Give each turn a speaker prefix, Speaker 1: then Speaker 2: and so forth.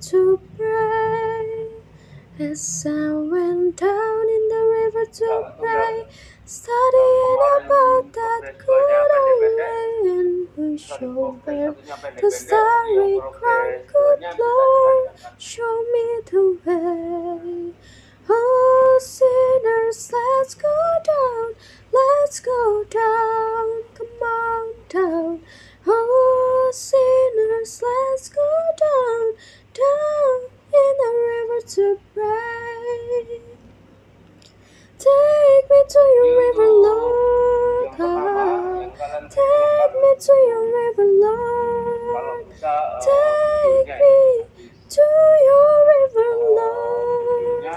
Speaker 1: to pray. As I went down in the river to pray, studying about that good old way, and wish over the starry crown, good Lord, show me the way. Oh, sinners, let's go down, let's go down, come on down. Oh, sinners, let's go down Take me to your river, Lord.